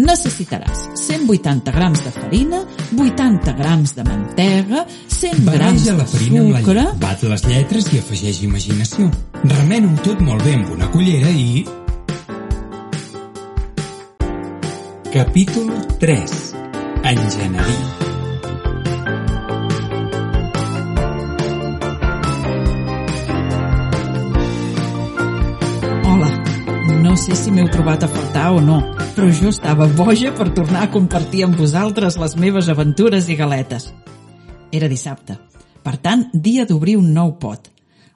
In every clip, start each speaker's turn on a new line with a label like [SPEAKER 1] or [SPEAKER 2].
[SPEAKER 1] Necessitaràs 180 grams de farina, 80 grams de mantega, 100 grams
[SPEAKER 2] Barreja
[SPEAKER 1] de
[SPEAKER 2] la farina amb la
[SPEAKER 1] sucre...
[SPEAKER 2] llet, bat les lletres i afegeix imaginació. Remena-ho tot molt bé amb una cullera i... Capítol 3. Enginyeria.
[SPEAKER 1] No sé si m'heu trobat a faltar o no, però jo estava boja per tornar a compartir amb vosaltres les meves aventures i galetes. Era dissabte, per tant, dia d'obrir un nou pot.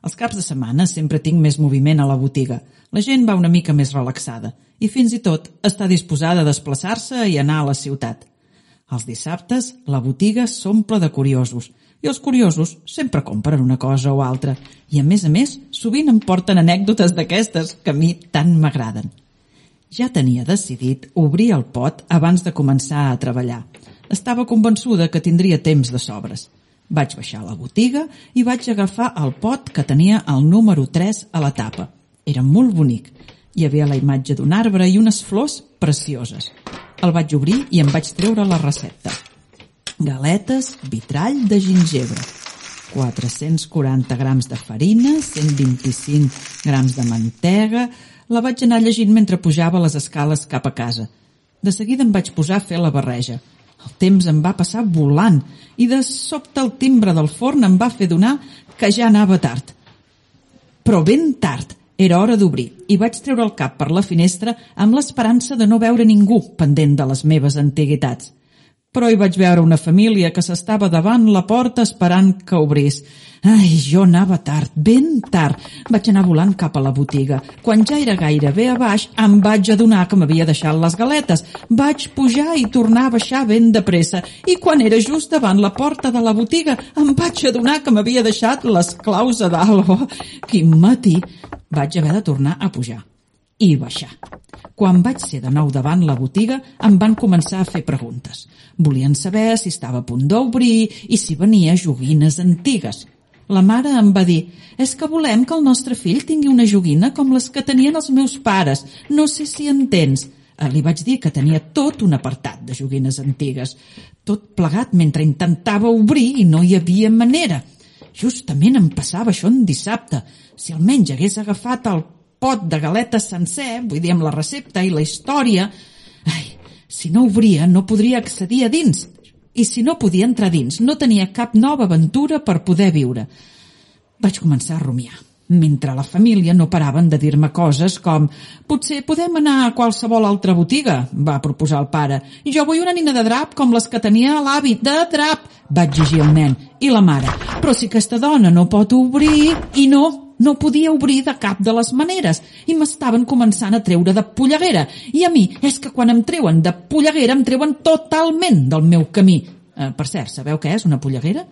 [SPEAKER 1] Els caps de setmana sempre tinc més moviment a la botiga. La gent va una mica més relaxada i fins i tot està disposada a desplaçar-se i anar a la ciutat. Els dissabtes la botiga s'omple de curiosos i els curiosos sempre compren una cosa o altra i a més a més sovint em porten anècdotes d'aquestes que a mi tant m'agraden. Ja tenia decidit obrir el pot abans de començar a treballar. Estava convençuda que tindria temps de sobres. Vaig baixar a la botiga i vaig agafar el pot que tenia el número 3 a la tapa. Era molt bonic. Hi havia la imatge d'un arbre i unes flors precioses. El vaig obrir i em vaig treure la recepta. Galetes vitrall de gingebre. 440 grams de farina, 125 grams de mantega... La vaig anar llegint mentre pujava les escales cap a casa. De seguida em vaig posar a fer la barreja. El temps em va passar volant i de sobte el timbre del forn em va fer donar que ja anava tard. Però ben tard. Era hora d'obrir i vaig treure el cap per la finestra amb l'esperança de no veure ningú pendent de les meves antiguitats. Però hi vaig veure una família que s'estava davant la porta esperant que obrís. Ai, jo anava tard, ben tard. Vaig anar volant cap a la botiga. Quan ja era gairebé a baix, em vaig adonar que m'havia deixat les galetes. Vaig pujar i tornar a baixar ben de pressa. I quan era just davant la porta de la botiga, em vaig adonar que m'havia deixat les claus a dalt. Oh, quin matí! Vaig haver de tornar a pujar i baixar. Quan vaig ser de nou davant la botiga, em van començar a fer preguntes. Volien saber si estava a punt d'obrir i si venia joguines antigues. La mare em va dir, és que volem que el nostre fill tingui una joguina com les que tenien els meus pares. No sé si entens. Eh, Li vaig dir que tenia tot un apartat de joguines antigues. Tot plegat mentre intentava obrir i no hi havia manera. Justament em passava això en dissabte. Si almenys hagués agafat el pot de galetes sencer, vull dir amb la recepta i la història, ai, si no obria no podria accedir a dins. I si no podia entrar dins, no tenia cap nova aventura per poder viure. Vaig començar a rumiar mentre la família no paraven de dir-me coses com «Potser podem anar a qualsevol altra botiga», va proposar el pare. «Jo vull una nina de drap com les que tenia l'hàbit de drap», va exigir el nen. I la mare «Però si aquesta dona no pot obrir...» I no, no podia obrir de cap de les maneres i m'estaven començant a treure de polleguera. I a mi és que quan em treuen de polleguera em treuen totalment del meu camí. Eh, per cert, sabeu què és una polleguera?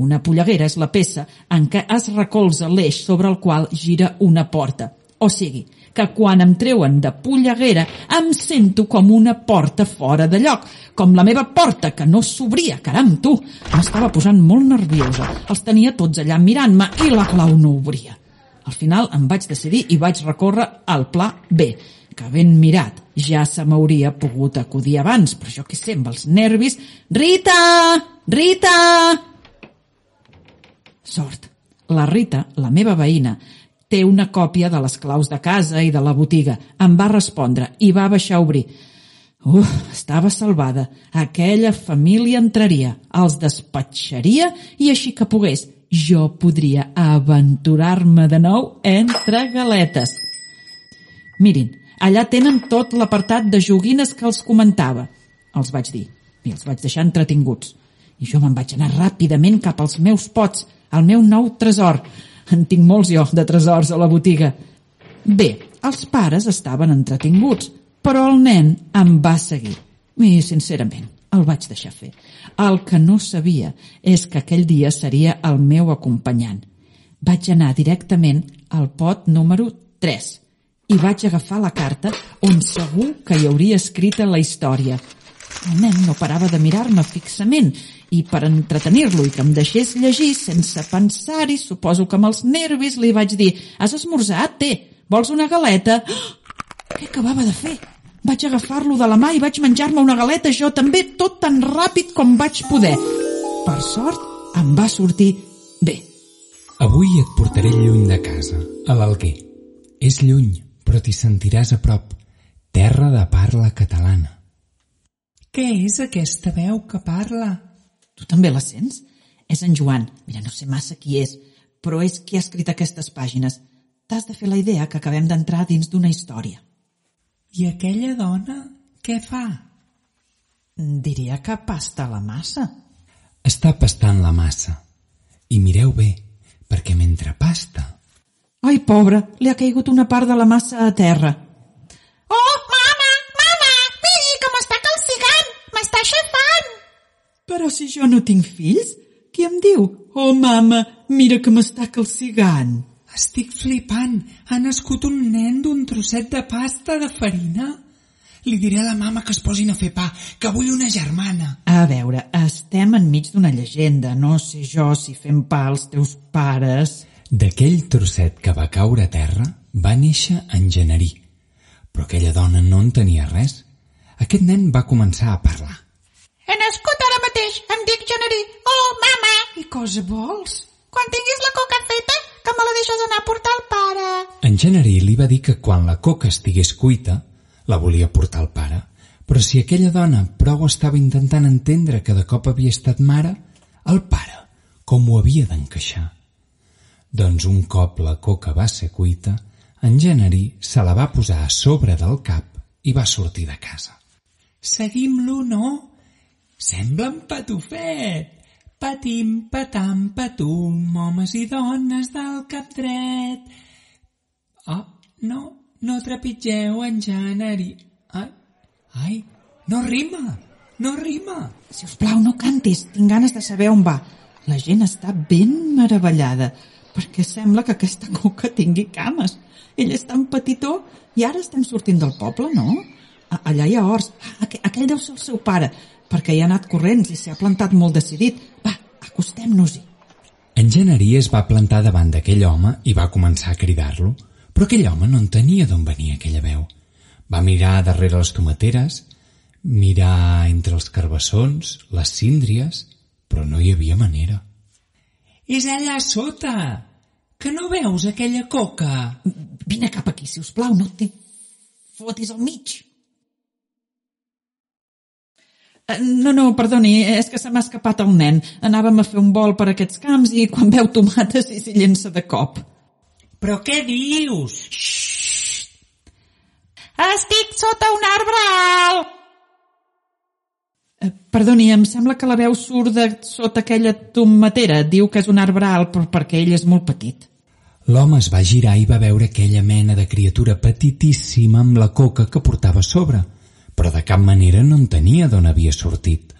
[SPEAKER 1] Una polleguera és la peça en què es recolza l'eix sobre el qual gira una porta. O sigui, que quan em treuen de polleguera em sento com una porta fora de lloc, com la meva porta que no s'obria, caram tu! M'estava posant molt nerviosa, els tenia tots allà mirant-me i la clau no obria. Al final em vaig decidir i vaig recórrer al pla B, que ben mirat ja se m'hauria pogut acudir abans, però jo què sé, amb els nervis... Rita! Rita! Sort. La Rita, la meva veïna, té una còpia de les claus de casa i de la botiga. Em va respondre i va baixar a obrir. Uf, estava salvada. Aquella família entraria, els despatxaria i així que pogués, jo podria aventurar-me de nou entre galetes. Mirin, allà tenen tot l'apartat de joguines que els comentava. Els vaig dir i els vaig deixar entretinguts. I jo me'n vaig anar ràpidament cap als meus pots, al meu nou tresor. En tinc molts jo, de tresors a la botiga. Bé, els pares estaven entretinguts, però el nen em va seguir. I, sincerament, el vaig deixar fer. El que no sabia és que aquell dia seria el meu acompanyant. Vaig anar directament al pot número 3 i vaig agafar la carta on segur que hi hauria escrita la història. El nen no parava de mirar-me fixament i per entretenir-lo i que em deixés llegir sense pensar-hi, suposo que amb els nervis li vaig dir «Has esmorzat? Té, vols una galeta?» Què acabava de fer? Vaig agafar-lo de la mà i vaig menjar-me una galeta jo també, tot tan ràpid com vaig poder. Per sort, em va sortir bé.
[SPEAKER 2] Avui et portaré lluny de casa, a l'Alguer. És lluny, però t'hi sentiràs a prop. Terra de parla catalana.
[SPEAKER 3] Què és aquesta veu que parla?
[SPEAKER 1] Tu també la sents? És en Joan. Mira, no sé massa qui és, però és qui ha escrit aquestes pàgines. T'has de fer la idea que acabem d'entrar dins d'una història.
[SPEAKER 3] I aquella dona què fa?
[SPEAKER 1] Diria que pasta la massa.
[SPEAKER 2] Està pastant la massa. I mireu bé, perquè mentre pasta...
[SPEAKER 1] Ai, pobra, li ha caigut una part de la massa a terra.
[SPEAKER 4] Oh, mama, mama, miri com està calcigant, m'està aixafant.
[SPEAKER 1] Però si jo no tinc fills, qui em diu? Oh, mama, mira que m'està calcigant.
[SPEAKER 3] Estic flipant. Ha nascut un nen d'un trosset de pasta de farina? Li diré a la mama que es posin a fer pa, que vull una germana.
[SPEAKER 1] A veure, estem enmig d'una llegenda. No sé jo si fem pa als teus pares...
[SPEAKER 2] D'aquell trosset que va caure a terra va néixer en Generí. Però aquella dona no en tenia res. Aquest nen va començar a parlar.
[SPEAKER 4] He nascut ara mateix, em dic Generí. Oh, mama,
[SPEAKER 3] I cosa vols?
[SPEAKER 4] quan tinguis la coca feta, que me la deixes anar a portar al pare.
[SPEAKER 2] En Generí li va dir que quan la coca estigués cuita, la volia portar al pare. Però si aquella dona prou estava intentant entendre que de cop havia estat mare, el pare com ho havia d'encaixar? Doncs un cop la coca va ser cuita, en Generí se la va posar a sobre del cap i va sortir de casa.
[SPEAKER 3] Seguim-lo, no? Sembla en patufet. Patim, patam, patum, homes i dones del cap dret. Oh, no, no trepitgeu en Janari. Ai, ai, no rima, no rima.
[SPEAKER 1] Si us plau, no cantis, tinc ganes de saber on va. La gent està ben meravellada, perquè sembla que aquesta coca tingui cames. Ell és tan petitó i ara estem sortint del poble, no? Allà hi ha horts. Ah, aqu aquell deu ser el seu pare, perquè hi ha anat corrents i s'hi ha plantat molt decidit. Va, acostem-nos-hi.
[SPEAKER 2] En Generí es va plantar davant d'aquell home i va començar a cridar-lo, però aquell home no entenia d'on venia aquella veu. Va mirar darrere les tomateres, mirar entre els carbassons, les síndries, però no hi havia manera.
[SPEAKER 3] És allà sota. Que no veus aquella coca?
[SPEAKER 1] Vine cap aquí, si us plau, no t'hi fotis al mig. No, no, perdoni, és que se m'ha escapat el nen. Anàvem a fer un vol per aquests camps i quan veu tomates i s'hi llença de cop.
[SPEAKER 3] Però què dius?
[SPEAKER 4] Estic sota un arbre alt.
[SPEAKER 1] Eh, Perdoni, em sembla que la veu surt de sota aquella tomatera. Diu que és un arbre alt però perquè ell és molt petit.
[SPEAKER 2] L'home es va girar i va veure aquella mena de criatura petitíssima amb la coca que portava a sobre, però de cap manera no entenia d'on havia sortit.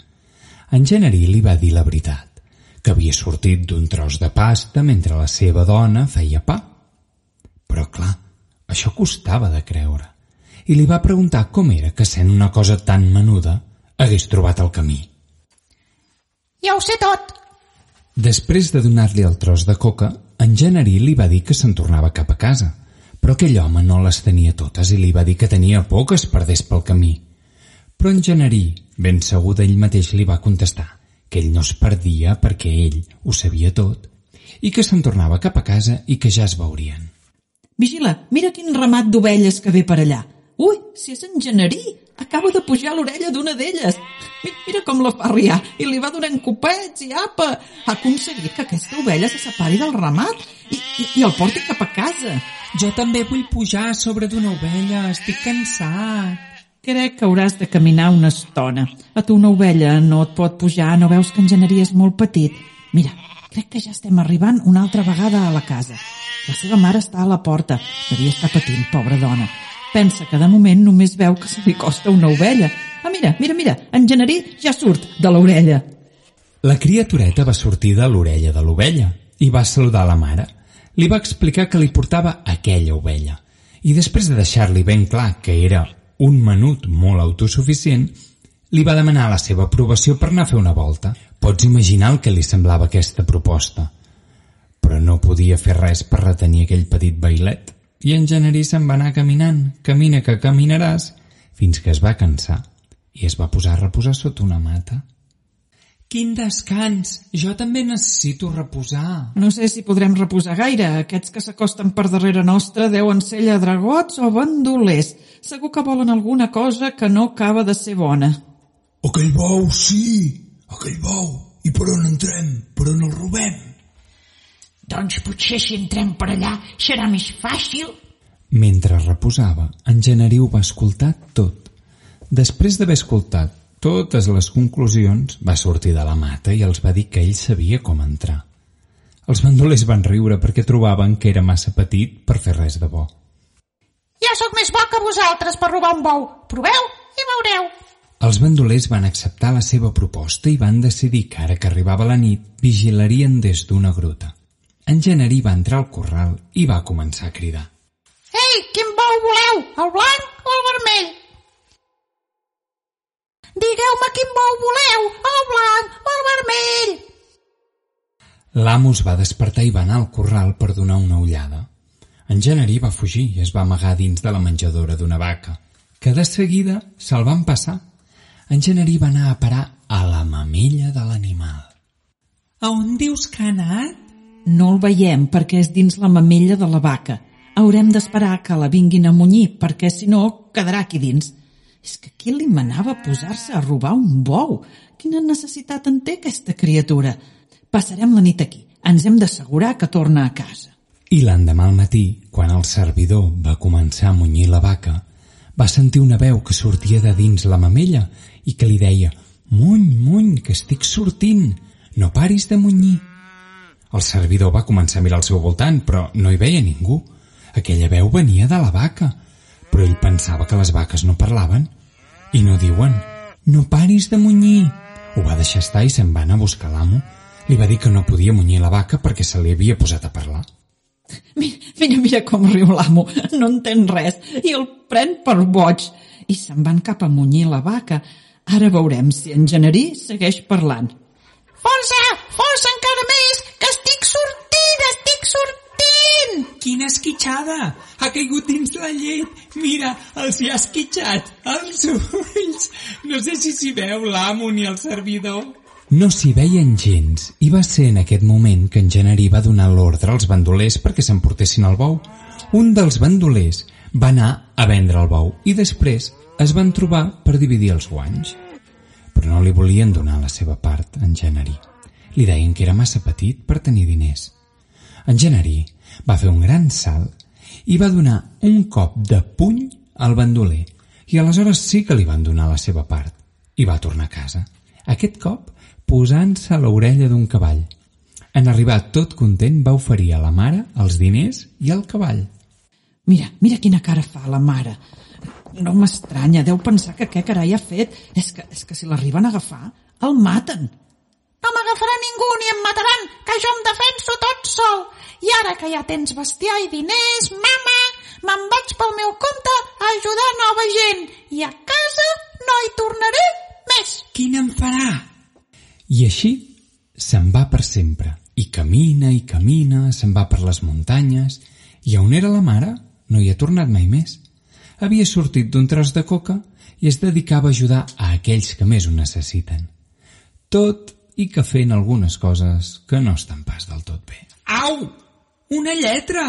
[SPEAKER 2] En Generí li va dir la veritat, que havia sortit d'un tros de pasta mentre la seva dona feia pa. Però clar, això costava de creure, i li va preguntar com era que sent una cosa tan menuda hagués trobat el camí.
[SPEAKER 4] Ja ho sé tot.
[SPEAKER 2] Després de donar-li el tros de coca, en Generí li va dir que se'n tornava cap a casa, però aquell home no les tenia totes i li va dir que tenia por que es perdés pel camí. Però en Generí, ben segur d'ell mateix, li va contestar que ell no es perdia perquè ell ho sabia tot i que se'n tornava cap a casa i que ja es veurien.
[SPEAKER 1] Vigila, mira quin ramat d'ovelles que ve per allà. Ui, si és en Generí! Acaba de pujar l'orella d'una d'elles. Mi- Mira com la fa riar i li va donant copets i apa. Ha aconseguit que aquesta ovella se separi del ramat i, i, i el porti cap a casa.
[SPEAKER 3] Jo també vull pujar sobre d'una ovella, estic cansat.
[SPEAKER 1] Crec que hauràs de caminar una estona. A tu una ovella no et pot pujar, no veus que en Generí és molt petit? Mira, Crec que ja estem arribant una altra vegada a la casa. La seva mare està a la porta. Devia estar patint, pobra dona. Pensa que de moment només veu que se li costa una ovella. Ah, mira, mira, mira, en Generí ja surt de l'orella.
[SPEAKER 2] La criatureta va sortir de l'orella de l'ovella i va saludar la mare. Li va explicar que li portava aquella ovella. I després de deixar-li ben clar que era un menut molt autosuficient, li va demanar la seva aprovació per anar a fer una volta. Pots imaginar el que li semblava aquesta proposta. Però no podia fer res per retenir aquell petit bailet. I en Generí se'n va anar caminant, camina que caminaràs, fins que es va cansar i es va posar a reposar sota una mata.
[SPEAKER 3] Quin descans! Jo també necessito reposar.
[SPEAKER 1] No sé si podrem reposar gaire. Aquests que s'acosten per darrere nostre deuen ser lladragots o bandolers. Segur que volen alguna cosa que no acaba de ser bona.
[SPEAKER 5] Aquell bou, sí, aquell bou. I per on entrem? Per on el robem?
[SPEAKER 4] Doncs potser si entrem per allà serà més fàcil.
[SPEAKER 2] Mentre reposava, en Generí ho va escoltar tot. Després d'haver escoltat totes les conclusions, va sortir de la mata i els va dir que ell sabia com entrar. Els bandolers van riure perquè trobaven que era massa petit per fer res de bo.
[SPEAKER 4] Jo sóc més bo que vosaltres per robar un bou. Proveu i veureu.
[SPEAKER 2] Els bandolers van acceptar la seva proposta i van decidir que ara que arribava la nit vigilarien des d'una gruta. En Generí va entrar al corral i va començar a cridar.
[SPEAKER 4] Ei, quin bou voleu? El blanc o el vermell? Digueu-me quin bou voleu, el blanc o el vermell?
[SPEAKER 2] L'amo es va despertar i va anar al corral per donar una ullada. En Generí va fugir i es va amagar dins de la menjadora d'una vaca, que de seguida se'l van passar. En Generí va anar a parar a la mamella de l'animal.
[SPEAKER 3] A on dius que ha anat?
[SPEAKER 1] No el veiem perquè és dins la mamella de la vaca. Haurem d'esperar que la vinguin a munyir perquè si no quedarà aquí dins. És que qui li manava posar-se a robar un bou? Quina necessitat en té aquesta criatura? Passarem la nit aquí. Ens hem d'assegurar que torna a casa.
[SPEAKER 2] I l'endemà al matí, quan el servidor va començar a munyir la vaca, va sentir una veu que sortia de dins la mamella i que li deia «Muny, muny, que estic sortint! No paris de munyir!» El servidor va començar a mirar al seu voltant, però no hi veia ningú. Aquella veu venia de la vaca, però ell pensava que les vaques no parlaven. I no diuen «No paris de munyir!» Ho va deixar estar i se'n va anar a buscar l'amo. Li va dir que no podia munyir la vaca perquè se li havia posat a parlar.
[SPEAKER 1] Mira, mira, mira com riu l'amo. No entén res i el pren per boig. I se'n van cap a munyir la vaca. Ara veurem si en Generí segueix parlant.
[SPEAKER 4] Força, força encara més, que estic sortint, estic sortint!
[SPEAKER 3] Quina esquitxada! Ha caigut dins la llet. Mira, els hi ha esquitxat. Els ulls. No sé si s'hi veu l'amo ni el servidor.
[SPEAKER 2] No s'hi veien gens i va ser en aquest moment que en Generí va donar l'ordre als bandolers perquè s'emportessin el bou. Un dels bandolers va anar a vendre el bou i després es van trobar per dividir els guanys. Però no li volien donar la seva part, en Generí. Li deien que era massa petit per tenir diners. En Generí va fer un gran salt i va donar un cop de puny al bandoler i aleshores sí que li van donar la seva part i va tornar a casa. Aquest cop posant-se a l'orella d'un cavall. En arribar tot content va oferir a la mare els diners i el cavall.
[SPEAKER 1] Mira, mira quina cara fa la mare. No m'estranya, deu pensar que què carai ha fet. És que, és que si l'arriben a agafar, el maten.
[SPEAKER 4] No m'agafarà ningú ni em mataran, que jo em defenso tot sol. I ara que ja tens bestiar i diners, mama, me'n vaig pel meu compte a ajudar nova gent. I a casa no hi tornaré més.
[SPEAKER 3] Quin em farà?
[SPEAKER 2] I així se'n va per sempre. I camina i camina, se'n va per les muntanyes, i on era la mare no hi ha tornat mai més. Havia sortit d'un tros de coca i es dedicava a ajudar a aquells que més ho necessiten. Tot i que fent algunes coses que no estan pas del tot bé.
[SPEAKER 3] Au! Una lletra!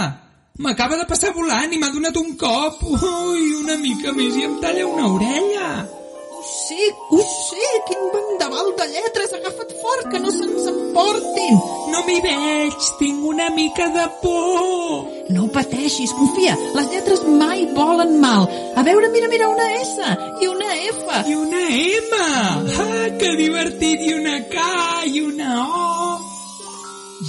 [SPEAKER 3] M'acaba de passar volant i m'ha donat un cop. Ui, una mica més i em talla una orella.
[SPEAKER 1] Ho sé, ho sé, quin vendaval de lletres ha agafat fort, que no se'ns emportin.
[SPEAKER 3] No m'hi veig, tinc una mica de por.
[SPEAKER 1] No pateixis, confia, les lletres mai volen mal. A veure, mira, mira, una S i una F.
[SPEAKER 3] I una M. Ah, que divertit. I una K i una O.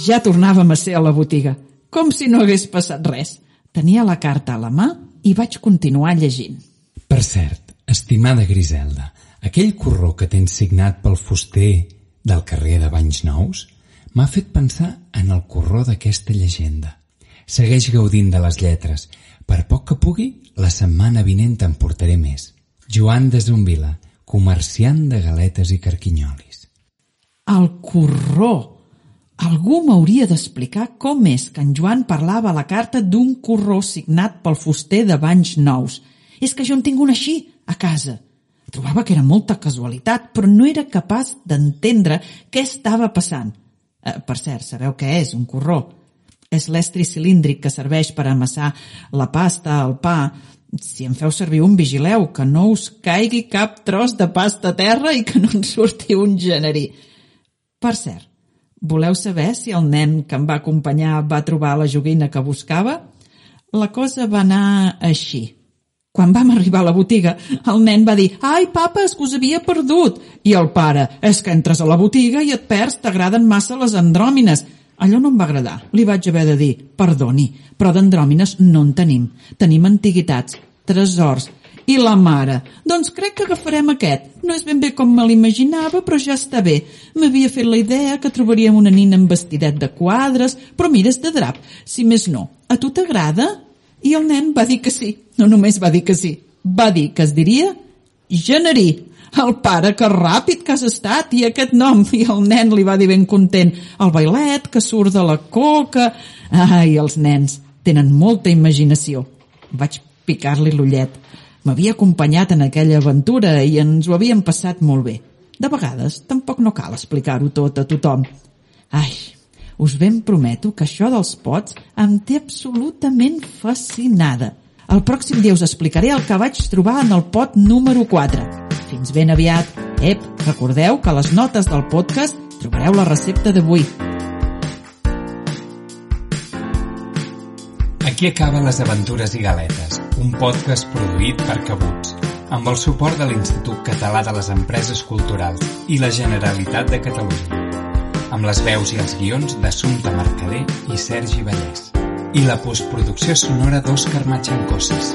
[SPEAKER 1] Ja tornàvem a ser a la botiga, com si no hagués passat res. Tenia la carta a la mà i vaig continuar llegint.
[SPEAKER 2] Per cert, estimada Griselda, aquell corró que tens signat pel fuster del carrer de Banys Nous m'ha fet pensar en el corró d'aquesta llegenda. Segueix gaudint de les lletres. Per poc que pugui, la setmana vinent te'n portaré més. Joan de Zumbila, comerciant de galetes i carquinyolis.
[SPEAKER 1] El corró! Algú m'hauria d'explicar com és que en Joan parlava a la carta d'un corró signat pel fuster de banys nous. És que jo en tinc un així, a casa. Trobava que era molta casualitat, però no era capaç d'entendre què estava passant. Eh, per cert, sabeu què és un corró? És l'estri cilíndric que serveix per amassar la pasta, el pa. Si en feu servir un, vigileu que no us caigui cap tros de pasta a terra i que no en surti un generí. Per cert, voleu saber si el nen que em va acompanyar va trobar la joguina que buscava? La cosa va anar així. Quan vam arribar a la botiga, el nen va dir «Ai, papa, és que us havia perdut!» I el pare «És que entres a la botiga i et perds, t'agraden massa les andròmines!» Allò no em va agradar. Li vaig haver de dir «Perdoni, però d'andròmines no en tenim. Tenim antiguitats, tresors, i la mare? Doncs crec que agafarem aquest. No és ben bé com me l'imaginava, però ja està bé. M'havia fet la idea que trobaríem una nina amb vestidet de quadres, però mires de drap. Si més no, a tu t'agrada? I el nen va dir que sí. No només va dir que sí, va dir que es diria Generí. El pare, que ràpid que has estat, i aquest nom, i el nen li va dir ben content, el bailet que surt de la coca... Ai, els nens tenen molta imaginació. Vaig picar-li l'ullet. M'havia acompanyat en aquella aventura i ens ho havíem passat molt bé. De vegades tampoc no cal explicar-ho tot a tothom. Ai, us ben prometo que això dels pots em té absolutament fascinada. El pròxim dia us explicaré el que vaig trobar en el pot número 4. Fins ben aviat. Ep, recordeu que a les notes del podcast trobareu la recepta d'avui.
[SPEAKER 2] Aquí acaben les aventures i galetes, un podcast produït per Cabuts, amb el suport de l'Institut Català de les Empreses Culturals i la Generalitat de Catalunya, amb les veus i els guions d'Assumpta Mercader i Sergi Vallès, i la postproducció sonora d'Òscar Matxancoses.